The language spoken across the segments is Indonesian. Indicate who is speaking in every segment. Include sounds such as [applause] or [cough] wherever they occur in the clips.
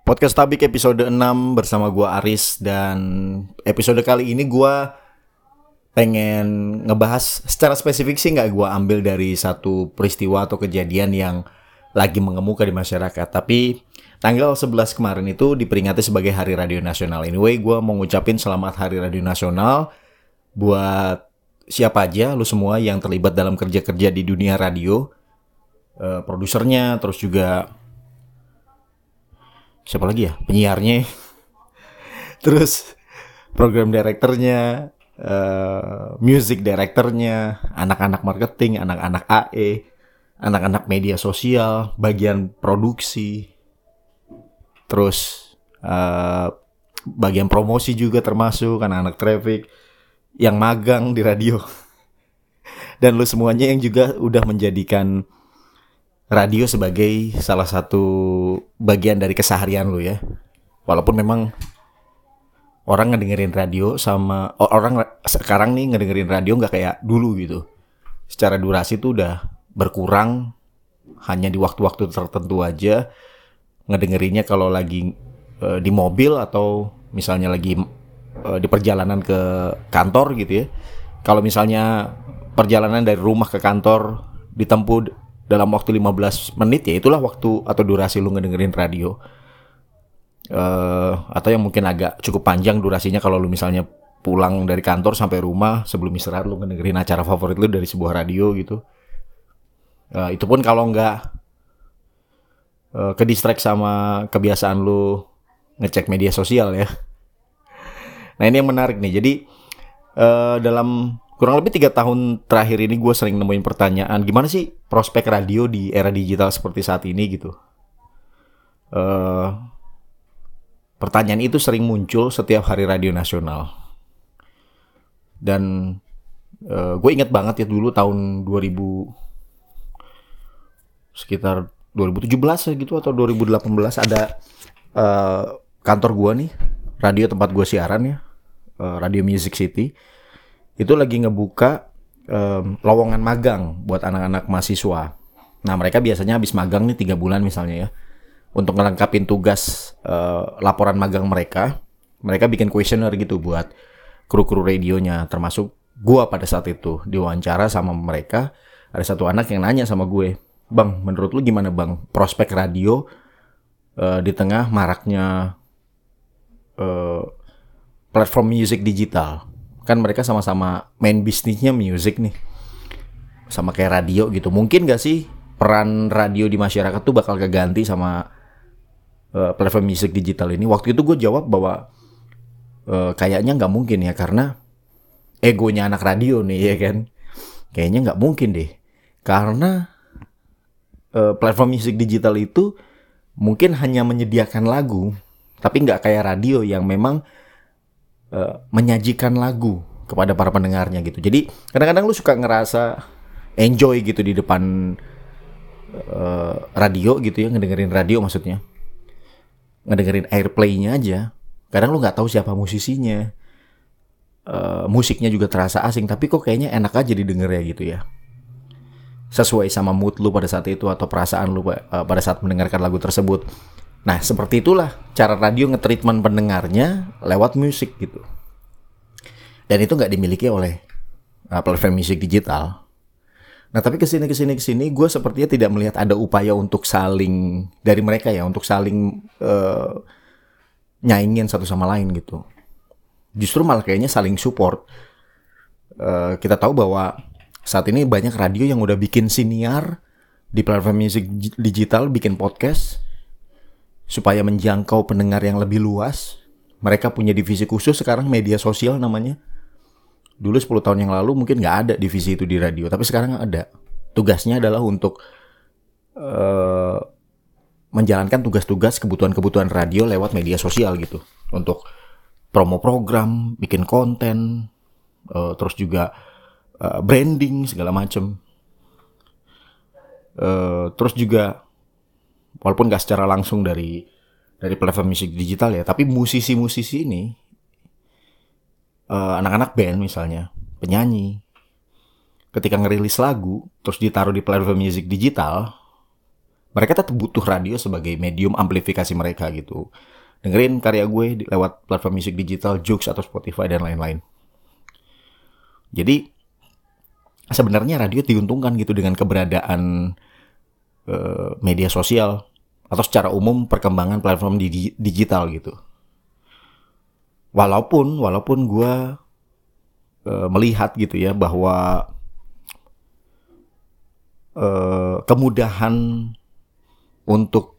Speaker 1: Podcast Tabik episode 6 bersama gua Aris dan episode kali ini gua pengen ngebahas secara spesifik sih nggak gua ambil dari satu peristiwa atau kejadian yang lagi mengemuka di masyarakat tapi tanggal 11 kemarin itu diperingati sebagai Hari Radio Nasional. Anyway, gua mau ngucapin selamat Hari Radio Nasional buat siapa aja lu semua yang terlibat dalam kerja-kerja di dunia radio, uh, produsernya, terus juga siapa lagi ya? Penyiarnya. [laughs] Terus program direkturnya uh, music directornya anak-anak marketing anak-anak AE anak-anak media sosial bagian produksi. Terus uh, bagian promosi juga termasuk anak-anak traffic yang magang di radio. [laughs] Dan lu semuanya yang juga udah menjadikan radio sebagai salah satu bagian dari keseharian lu ya. Walaupun memang orang ngedengerin radio sama orang sekarang nih ngedengerin radio nggak kayak dulu gitu. Secara durasi tuh udah berkurang hanya di waktu-waktu tertentu aja ngedengerinnya kalau lagi uh, di mobil atau misalnya lagi uh, di perjalanan ke kantor gitu ya. Kalau misalnya perjalanan dari rumah ke kantor ditempuh dalam waktu 15 menit ya itulah waktu atau durasi lu ngedengerin radio. Uh, atau yang mungkin agak cukup panjang durasinya kalau lu misalnya pulang dari kantor sampai rumah sebelum istirahat lu ngedengerin acara favorit lu dari sebuah radio gitu. Uh, itu pun kalau nggak uh, ke distract sama kebiasaan lu ngecek media sosial ya. Nah ini yang menarik nih. Jadi uh, dalam kurang lebih tiga tahun terakhir ini gue sering nemuin pertanyaan gimana sih prospek radio di era digital seperti saat ini gitu. Uh, pertanyaan itu sering muncul setiap hari radio nasional. Dan uh, gue inget banget ya dulu tahun 2000 sekitar 2017 ya gitu atau 2018 ada uh, kantor gue nih radio tempat gue siaran ya uh, radio Music City itu lagi ngebuka um, lowongan magang buat anak-anak mahasiswa. Nah mereka biasanya habis magang nih tiga bulan misalnya ya, untuk ngelengkapin tugas uh, laporan magang mereka, mereka bikin kuesioner gitu buat kru-kru radionya, termasuk gua pada saat itu diwawancara sama mereka. Ada satu anak yang nanya sama gue, bang, menurut lu gimana bang prospek radio uh, di tengah maraknya uh, platform music digital? Kan mereka sama-sama main bisnisnya music nih. Sama kayak radio gitu. Mungkin gak sih peran radio di masyarakat tuh bakal keganti sama uh, platform music digital ini? Waktu itu gue jawab bahwa uh, kayaknya nggak mungkin ya karena egonya anak radio nih ya kan? Kayaknya nggak mungkin deh. Karena uh, platform music digital itu mungkin hanya menyediakan lagu tapi nggak kayak radio yang memang uh, menyajikan lagu kepada para pendengarnya gitu. Jadi kadang-kadang lu suka ngerasa enjoy gitu di depan uh, radio gitu ya, ngedengerin radio maksudnya. Ngedengerin airplaynya aja. Kadang lu nggak tahu siapa musisinya. Uh, musiknya juga terasa asing, tapi kok kayaknya enak aja didengar ya gitu ya. Sesuai sama mood lu pada saat itu atau perasaan lu uh, pada saat mendengarkan lagu tersebut. Nah, seperti itulah cara radio ngetreatment pendengarnya lewat musik gitu. Dan itu nggak dimiliki oleh uh, platform musik digital. Nah, tapi ke sini ke sini ke sini, gue sepertinya tidak melihat ada upaya untuk saling dari mereka ya, untuk saling uh, nyaingin satu sama lain gitu. Justru malah kayaknya saling support. Uh, kita tahu bahwa saat ini banyak radio yang udah bikin siniar di platform musik digital, bikin podcast, supaya menjangkau pendengar yang lebih luas. Mereka punya divisi khusus sekarang media sosial namanya. Dulu 10 tahun yang lalu mungkin nggak ada divisi itu di radio, tapi sekarang ada. Tugasnya adalah untuk uh, menjalankan tugas-tugas kebutuhan-kebutuhan radio lewat media sosial gitu. Untuk promo program, bikin konten, uh, terus juga uh, branding segala macem. Uh, terus juga walaupun gak secara langsung dari dari platform musik digital ya tapi musisi-musisi ini uh, anak-anak band misalnya penyanyi ketika ngerilis lagu terus ditaruh di platform musik digital mereka tetap butuh radio sebagai medium amplifikasi mereka gitu. Dengerin karya gue lewat platform musik digital, Joox atau Spotify dan lain-lain. Jadi sebenarnya radio diuntungkan gitu dengan keberadaan uh, media sosial atau secara umum perkembangan platform di, digital gitu. Walaupun walaupun gue uh, melihat gitu ya bahwa uh, kemudahan untuk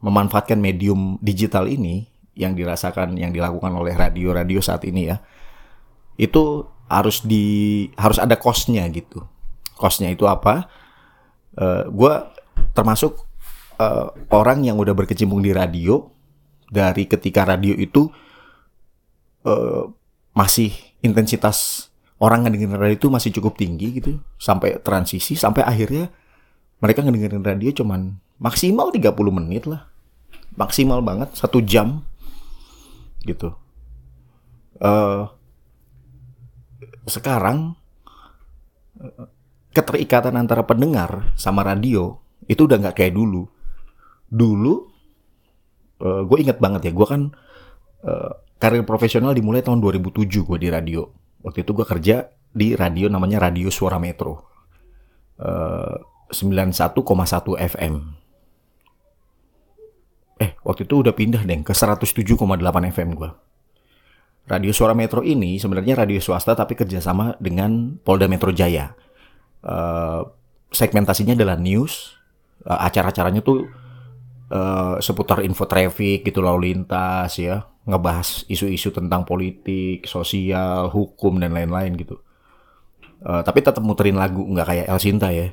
Speaker 1: memanfaatkan medium digital ini yang dirasakan yang dilakukan oleh radio-radio saat ini ya itu harus di harus ada costnya gitu costnya itu apa uh, eh, gue termasuk uh, orang yang udah berkecimpung di radio dari ketika radio itu uh, masih intensitas orang ngedengerin radio itu masih cukup tinggi gitu sampai transisi sampai akhirnya mereka ngedengerin radio cuman maksimal 30 menit lah. Maksimal banget satu jam gitu. Uh, sekarang keterikatan antara pendengar sama radio itu udah nggak kayak dulu dulu uh, gue inget banget ya gue kan uh, karir profesional dimulai tahun 2007 gue di radio Waktu itu gue kerja di radio namanya Radio Suara Metro. Uh, 91,1 FM. Eh, waktu itu udah pindah deh ke 107,8 FM gue. Radio Suara Metro ini sebenarnya radio swasta tapi kerjasama dengan Polda Metro Jaya. Uh, segmentasinya adalah news, uh, acara-acaranya tuh uh, seputar info traffic gitu lalu lintas ya, ngebahas isu-isu tentang politik, sosial, hukum dan lain-lain gitu. Uh, tapi tetap muterin lagu nggak kayak El Sinta ya.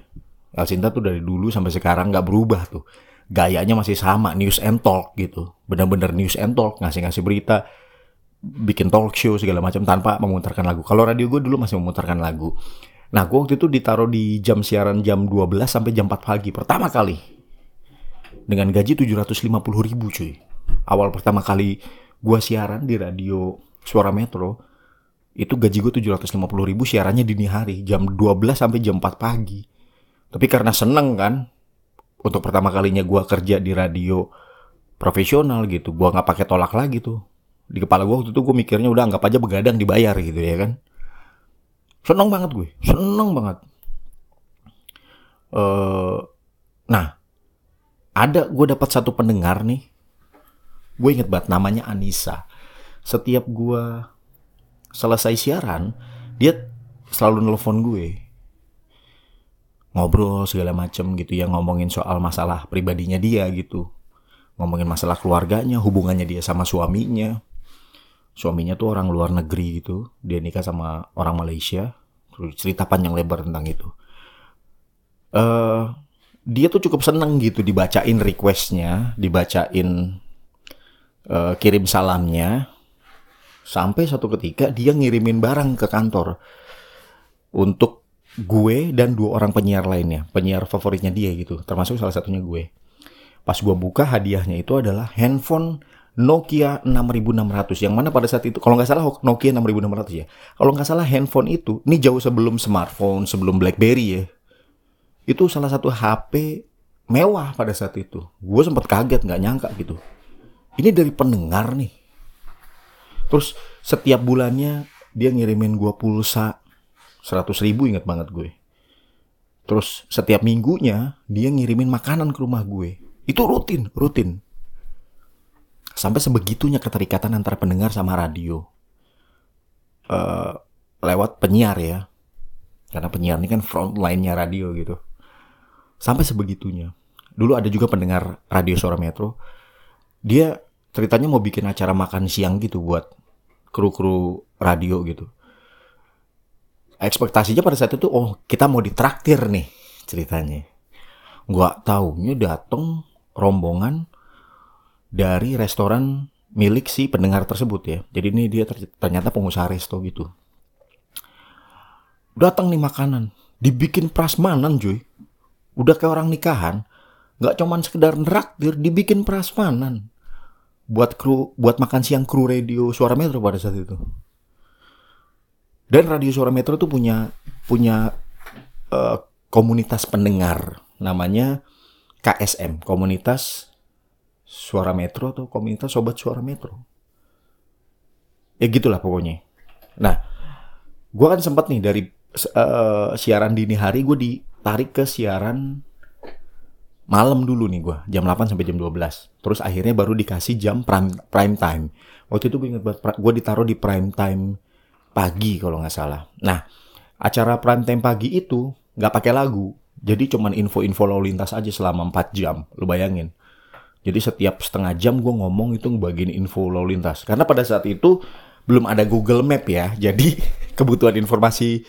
Speaker 1: El Sinta tuh dari dulu sampai sekarang nggak berubah tuh. Gayanya masih sama, news and talk gitu. Bener-bener news and talk, ngasih-ngasih berita, bikin talk show segala macam tanpa memutarkan lagu. Kalau radio gue dulu masih memutarkan lagu. Nah, gue waktu itu ditaruh di jam siaran jam 12 sampai jam 4 pagi pertama kali. Dengan gaji 750 ribu cuy. Awal pertama kali gua siaran di radio Suara Metro itu gaji gue 750 ribu siarannya dini hari jam 12 sampai jam 4 pagi. Tapi karena seneng kan untuk pertama kalinya gue kerja di radio profesional gitu gue nggak pakai tolak lagi tuh. Di kepala gue waktu itu gue mikirnya udah anggap aja begadang dibayar gitu ya kan. Seneng banget gue seneng banget. Uh, nah ada gue dapat satu pendengar nih. Gue inget banget namanya Anissa. Setiap gue selesai siaran dia selalu nelfon gue. Ngobrol segala macem gitu ya ngomongin soal masalah pribadinya dia gitu. Ngomongin masalah keluarganya hubungannya dia sama suaminya. Suaminya tuh orang luar negeri gitu. Dia nikah sama orang Malaysia. Cerita panjang lebar tentang itu. Uh, dia tuh cukup seneng gitu dibacain requestnya dibacain uh, kirim salamnya. Sampai satu ketika dia ngirimin barang ke kantor untuk gue dan dua orang penyiar lainnya penyiar favoritnya dia gitu termasuk salah satunya gue. Pas gue buka hadiahnya itu adalah handphone Nokia 6600 yang mana pada saat itu kalau nggak salah Nokia 6600 ya. Kalau nggak salah handphone itu ini jauh sebelum smartphone sebelum BlackBerry ya itu salah satu HP mewah pada saat itu gue sempat kaget nggak nyangka gitu ini dari pendengar nih. Terus setiap bulannya dia ngirimin gue pulsa 100 ribu inget banget gue. Terus setiap minggunya dia ngirimin makanan ke rumah gue. Itu rutin, rutin. Sampai sebegitunya keterikatan antara pendengar sama radio. Uh, lewat penyiar ya. Karena penyiar ini kan frontline-nya radio gitu. Sampai sebegitunya. Dulu ada juga pendengar radio suara metro. Dia ceritanya mau bikin acara makan siang gitu buat kru-kru radio gitu. Ekspektasinya pada saat itu oh kita mau ditraktir nih ceritanya. Gua taunya dateng rombongan dari restoran milik si pendengar tersebut ya. Jadi ini dia ternyata pengusaha resto gitu. Datang nih makanan, dibikin prasmanan cuy. Udah kayak orang nikahan, nggak cuman sekedar neraktir, dibikin prasmanan buat kru buat makan siang kru radio Suara Metro pada saat itu. Dan radio Suara Metro tuh punya punya uh, komunitas pendengar namanya KSM, komunitas suara metro atau komunitas sobat suara metro. Ya gitulah pokoknya. Nah, gue kan sempat nih dari uh, siaran dini hari gue ditarik ke siaran malam dulu nih gue jam 8 sampai jam 12 terus akhirnya baru dikasih jam prime prime time. Waktu itu gue banget gue ditaruh di prime time pagi kalau nggak salah. Nah acara prime time pagi itu nggak pakai lagu. Jadi cuman info-info lalu lintas aja selama 4 jam lu bayangin. Jadi setiap setengah jam gue ngomong itu ngebagiin info lalu lintas. Karena pada saat itu belum ada Google Map ya. Jadi [laughs] kebutuhan informasi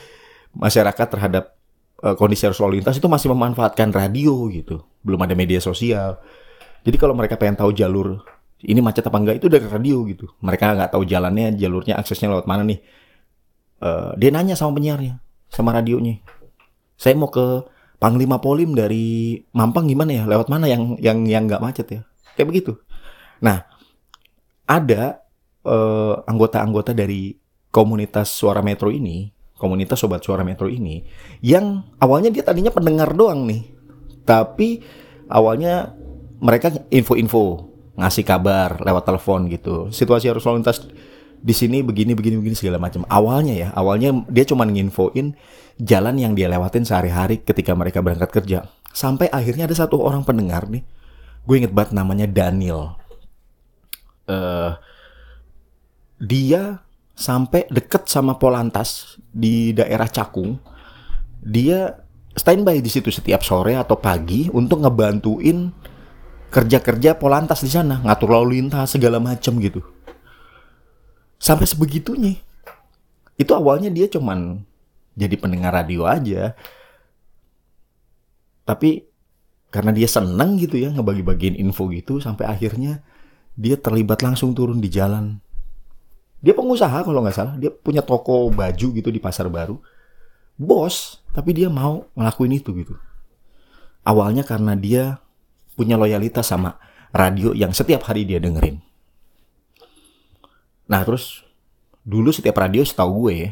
Speaker 1: masyarakat terhadap uh, kondisi arus lalu lintas itu masih memanfaatkan radio gitu. Belum ada media sosial. Jadi kalau mereka pengen tahu jalur ini macet apa enggak itu dari radio gitu. Mereka nggak tahu jalannya, jalurnya, aksesnya lewat mana nih. Uh, dia nanya sama penyiarnya, sama radionya. Saya mau ke Panglima Polim dari Mampang gimana ya? Lewat mana yang yang yang nggak macet ya? Kayak begitu. Nah, ada uh, anggota-anggota dari komunitas suara metro ini komunitas sobat suara metro ini yang awalnya dia tadinya pendengar doang nih. Tapi awalnya mereka info-info ngasih kabar lewat telepon gitu. Situasi arus lalu lintas di sini begini begini begini segala macam. Awalnya ya awalnya dia cuma nginfoin jalan yang dia lewatin sehari-hari ketika mereka berangkat kerja. Sampai akhirnya ada satu orang pendengar nih gue inget banget namanya Daniel. Uh, dia sampai deket sama Polantas di daerah Cakung, dia standby di situ setiap sore atau pagi untuk ngebantuin kerja-kerja Polantas di sana, ngatur lalu lintas segala macam gitu. Sampai sebegitunya. Itu awalnya dia cuman jadi pendengar radio aja. Tapi karena dia seneng gitu ya ngebagi-bagiin info gitu sampai akhirnya dia terlibat langsung turun di jalan dia pengusaha kalau nggak salah, dia punya toko baju gitu di pasar baru. Bos, tapi dia mau ngelakuin itu gitu. Awalnya karena dia punya loyalitas sama radio yang setiap hari dia dengerin. Nah terus dulu setiap radio setahu gue ya,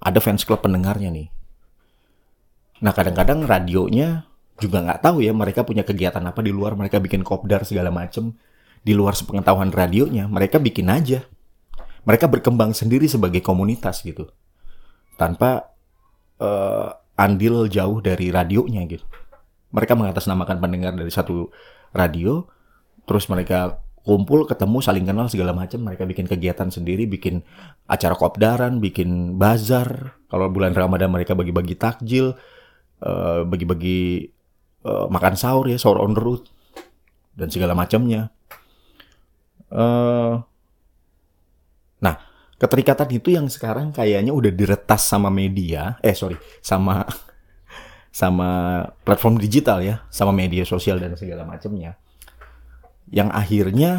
Speaker 1: ada fans club pendengarnya nih. Nah kadang-kadang radionya juga nggak tahu ya mereka punya kegiatan apa di luar mereka bikin kopdar segala macem di luar sepengetahuan radionya mereka bikin aja mereka berkembang sendiri sebagai komunitas gitu. Tanpa uh, andil jauh dari radionya gitu. Mereka mengatasnamakan pendengar dari satu radio terus mereka kumpul ketemu saling kenal segala macam. Mereka bikin kegiatan sendiri bikin acara kopdaran bikin bazar. Kalau bulan ramadan mereka bagi-bagi takjil uh, bagi-bagi uh, makan sahur ya sahur on the road dan segala macamnya keterikatan itu yang sekarang kayaknya udah diretas sama media, eh sorry, sama sama platform digital ya, sama media sosial dan segala macamnya. Yang akhirnya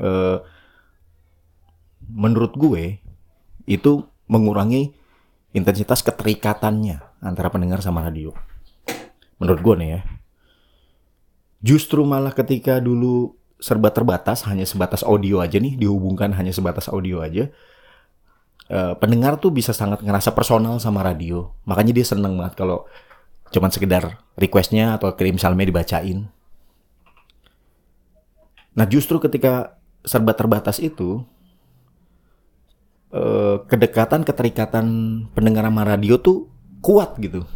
Speaker 1: eh, menurut gue itu mengurangi intensitas keterikatannya antara pendengar sama radio. Menurut gue nih ya. Justru malah ketika dulu serba terbatas, hanya sebatas audio aja nih, dihubungkan hanya sebatas audio aja. Uh, pendengar tuh bisa sangat ngerasa personal sama radio. Makanya dia seneng banget kalau cuman sekedar requestnya atau kirim misalnya dibacain. Nah justru ketika serba terbatas itu, uh, kedekatan keterikatan pendengar sama radio tuh kuat gitu.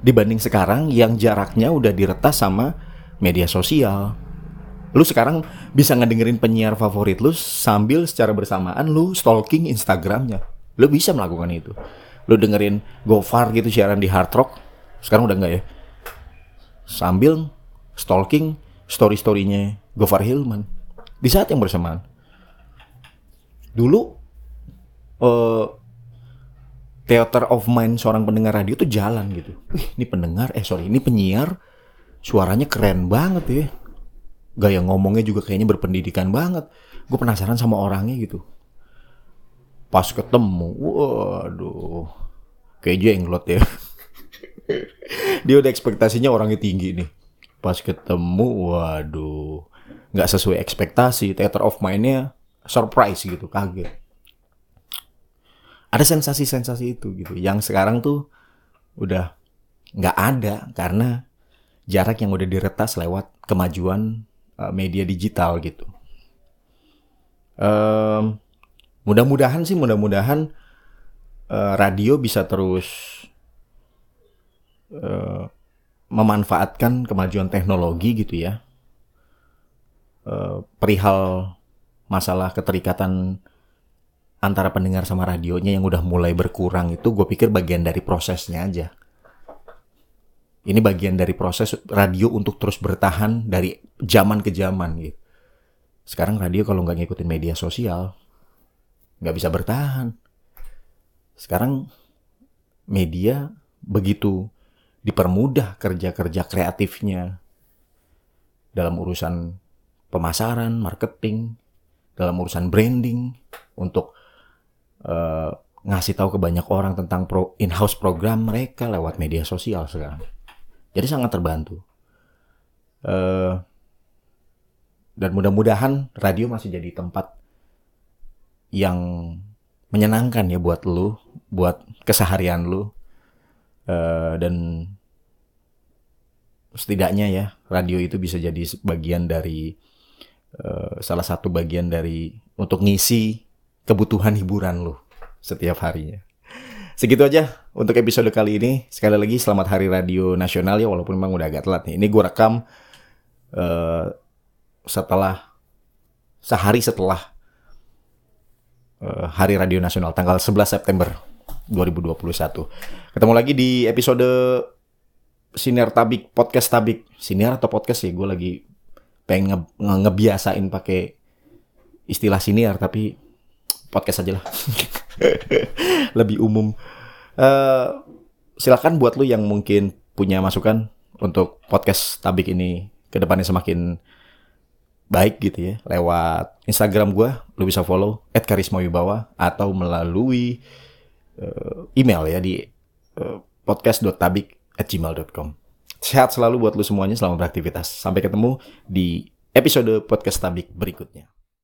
Speaker 1: Dibanding sekarang yang jaraknya udah diretas sama media sosial, Lu sekarang bisa ngedengerin penyiar favorit lu sambil secara bersamaan lu stalking Instagramnya. Lu bisa melakukan itu. Lu dengerin Gofar gitu siaran di Hard Rock. Sekarang udah enggak ya. Sambil stalking story-storynya Gofar Hilman. Di saat yang bersamaan. Dulu uh, Theater of Mind seorang pendengar radio tuh jalan gitu. Wih, ini pendengar, eh sorry, ini penyiar suaranya keren banget ya gaya ngomongnya juga kayaknya berpendidikan banget. Gue penasaran sama orangnya gitu. Pas ketemu, waduh, kayak jenglot ya. [laughs] Dia udah ekspektasinya orangnya tinggi nih. Pas ketemu, waduh, nggak sesuai ekspektasi. Theater of mind-nya surprise gitu, kaget. Ada sensasi-sensasi itu gitu, yang sekarang tuh udah nggak ada karena jarak yang udah diretas lewat kemajuan uh, media digital gitu. Um, mudah-mudahan sih, mudah-mudahan uh, radio bisa terus uh, memanfaatkan kemajuan teknologi gitu ya. Uh, perihal masalah keterikatan antara pendengar sama radionya yang udah mulai berkurang itu gue pikir bagian dari prosesnya aja. Ini bagian dari proses radio untuk terus bertahan dari zaman ke zaman gitu. Sekarang radio kalau nggak ngikutin media sosial nggak bisa bertahan. Sekarang media begitu dipermudah kerja-kerja kreatifnya dalam urusan pemasaran, marketing, dalam urusan branding untuk uh, ngasih tahu ke banyak orang tentang pro in-house program mereka lewat media sosial sekarang. Jadi sangat terbantu. Uh, dan mudah-mudahan radio masih jadi tempat yang menyenangkan ya buat lu, buat keseharian lu. Uh, dan setidaknya ya radio itu bisa jadi bagian dari uh, salah satu bagian dari untuk ngisi kebutuhan hiburan lu setiap harinya. Segitu aja untuk episode kali ini. Sekali lagi selamat Hari Radio Nasional ya walaupun memang udah agak telat nih. Ini gue rekam uh, setelah sehari setelah uh, Hari Radio Nasional tanggal 11 September 2021. Ketemu lagi di episode Sinar Tabik podcast Tabik. Sinar atau podcast sih? Gue lagi pengen nge nge ngebiasain pakai istilah siniar tapi podcast aja lah. [laughs] Lebih umum. Uh, silakan buat lu yang mungkin punya masukan untuk podcast Tabik ini ke depannya semakin baik gitu ya lewat Instagram gue lu bisa follow @karismawibawa atau melalui uh, email ya di uh, podcast.tabik@gmail.com sehat selalu buat lu semuanya selamat beraktivitas. Sampai ketemu di episode podcast Tabik berikutnya